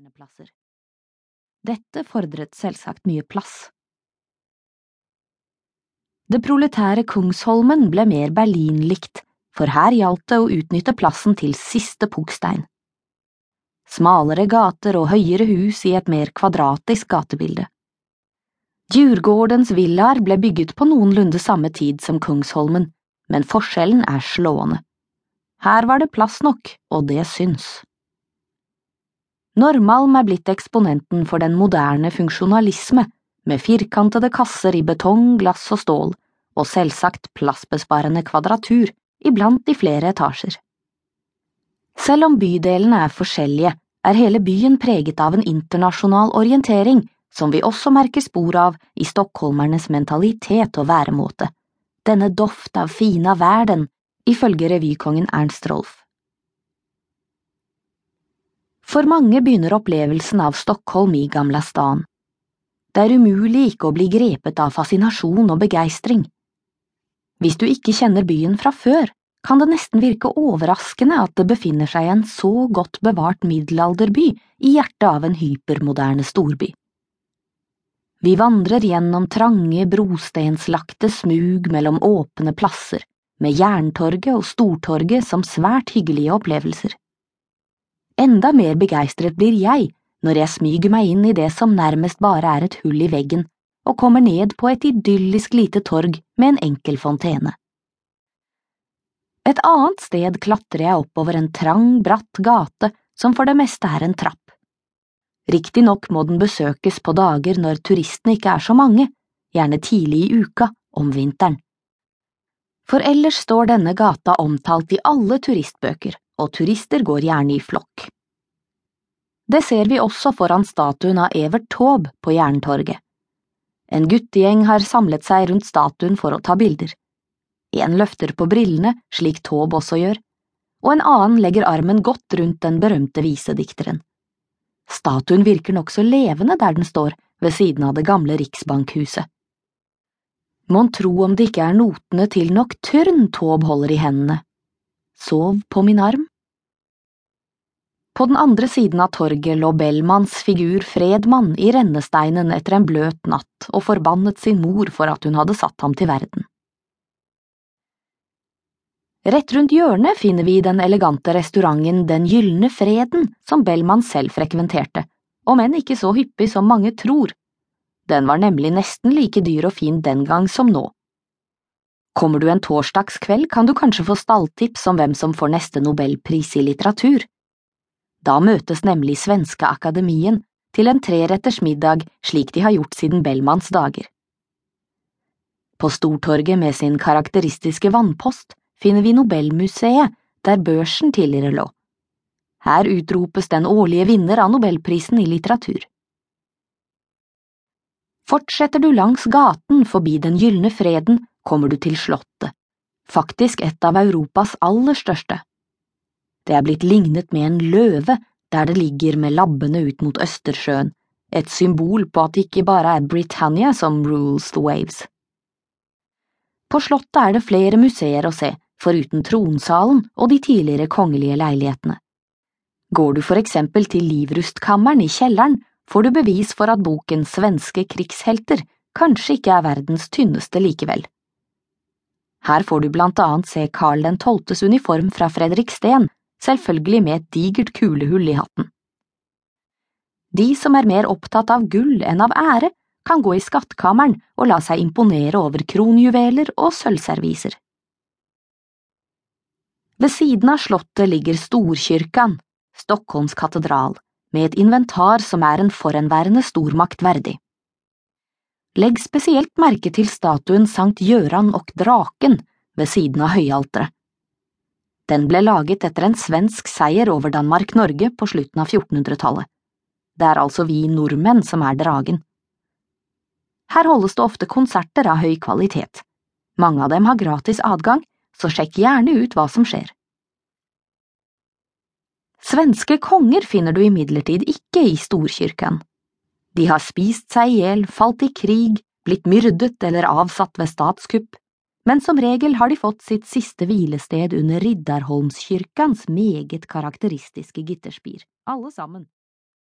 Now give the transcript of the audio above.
verneplasser. Dette fordret selvsagt mye plass. Det proletære Kungsholmen ble mer Berlin-likt, for her gjaldt det å utnytte plassen til siste pukkstein. Smalere gater og høyere hus i et mer kvadratisk gatebilde. Djurgårdens villaer ble bygget på noenlunde samme tid som Kungsholmen, men forskjellen er slående. Her var det plass nok, og det syns. Normalm er blitt eksponenten for den moderne funksjonalisme, med firkantede kasser i betong, glass og stål, og selvsagt plassbesparende kvadratur, iblant i flere etasjer. Selv om bydelene er forskjellige, er hele byen preget av en internasjonal orientering som vi også merker spor av i stockholmernes mentalitet og væremåte, denne doft av fina verden, ifølge revykongen Ernst Rolf. For mange begynner opplevelsen av Stockholm i Gamla stan. Det er umulig ikke å bli grepet av fascinasjon og begeistring. Hvis du ikke kjenner byen fra før, kan det nesten virke overraskende at det befinner seg en så godt bevart middelalderby i hjertet av en hypermoderne storby. Vi vandrer gjennom trange, brostenslagte smug mellom åpne plasser, med Jerntorget og Stortorget som svært hyggelige opplevelser. Enda mer begeistret blir jeg når jeg smyger meg inn i det som nærmest bare er et hull i veggen, og kommer ned på et idyllisk lite torg med en enkel fontene. Et annet sted klatrer jeg oppover en trang, bratt gate som for det meste er en trapp. Riktignok må den besøkes på dager når turistene ikke er så mange, gjerne tidlig i uka, om vinteren. For ellers står denne gata omtalt i alle turistbøker, og turister går gjerne i flokk. Det ser vi også foran statuen av Evert Taube på Jerntorget. En guttegjeng har samlet seg rundt statuen for å ta bilder. En løfter på brillene, slik Taube også gjør, og en annen legger armen godt rundt den berømte visedikteren. Statuen virker nokså levende der den står, ved siden av det gamle Riksbankhuset. Mon tro om det ikke er notene til Nocturne Taube holder i hendene. Sov på min arm. På den andre siden av torget lå Bellmanns figur Fredmann i rennesteinen etter en bløt natt og forbannet sin mor for at hun hadde satt ham til verden. Rett rundt hjørnet finner vi den elegante restauranten Den gylne freden som Bellman selv frekventerte, om enn ikke så hyppig som mange tror. Den var nemlig nesten like dyr og fin den gang som nå. Kommer du en torsdagskveld, kan du kanskje få stalltips om hvem som får neste nobelpris i litteratur. Da møtes nemlig Svenske Akademien til en treretters middag slik de har gjort siden Bellmans dager. På Stortorget med sin karakteristiske vannpost finner vi Nobelmuseet, der børsen tidligere lå. Her utropes den årlige vinner av Nobelprisen i litteratur. Fortsetter du langs gaten forbi Den gylne freden, kommer du til Slottet, faktisk et av Europas aller største. Det er blitt lignet med en løve der det ligger med labbene ut mot Østersjøen, et symbol på at det ikke bare er Britannia som rules the waves. På Slottet er det flere museer å se, foruten tronsalen og de tidligere kongelige leilighetene. Går du for eksempel til Livrustkammeren i kjelleren, får du bevis for at boken Svenske krigshelter kanskje ikke er verdens tynneste likevel. Her får du blant annet se Karl den tolvtes uniform fra Fredriksten, selvfølgelig med et digert kulehull i hatten. De som er mer opptatt av gull enn av ære, kan gå i skattkammeren og la seg imponere over kronjuveler og sølvserviser. Ved siden av slottet ligger Storkyrkan, Stockholms katedral, med et inventar som er en forhenværende stormakt verdig. Legg spesielt merke til statuen Sankt Gjøran og draken ved siden av høyalteret. Den ble laget etter en svensk seier over Danmark-Norge på slutten av 1400-tallet. Det er altså vi nordmenn som er dragen. Her holdes det ofte konserter av høy kvalitet. Mange av dem har gratis adgang, så sjekk gjerne ut hva som skjer. Svenske konger finner du imidlertid ikke i Storkirken. De har spist seg i hjel, falt i krig, blitt myrdet eller avsatt ved statskupp, men som regel har de fått sitt siste hvilested under Riddarholmskyrkans meget karakteristiske gitterspir, alle sammen.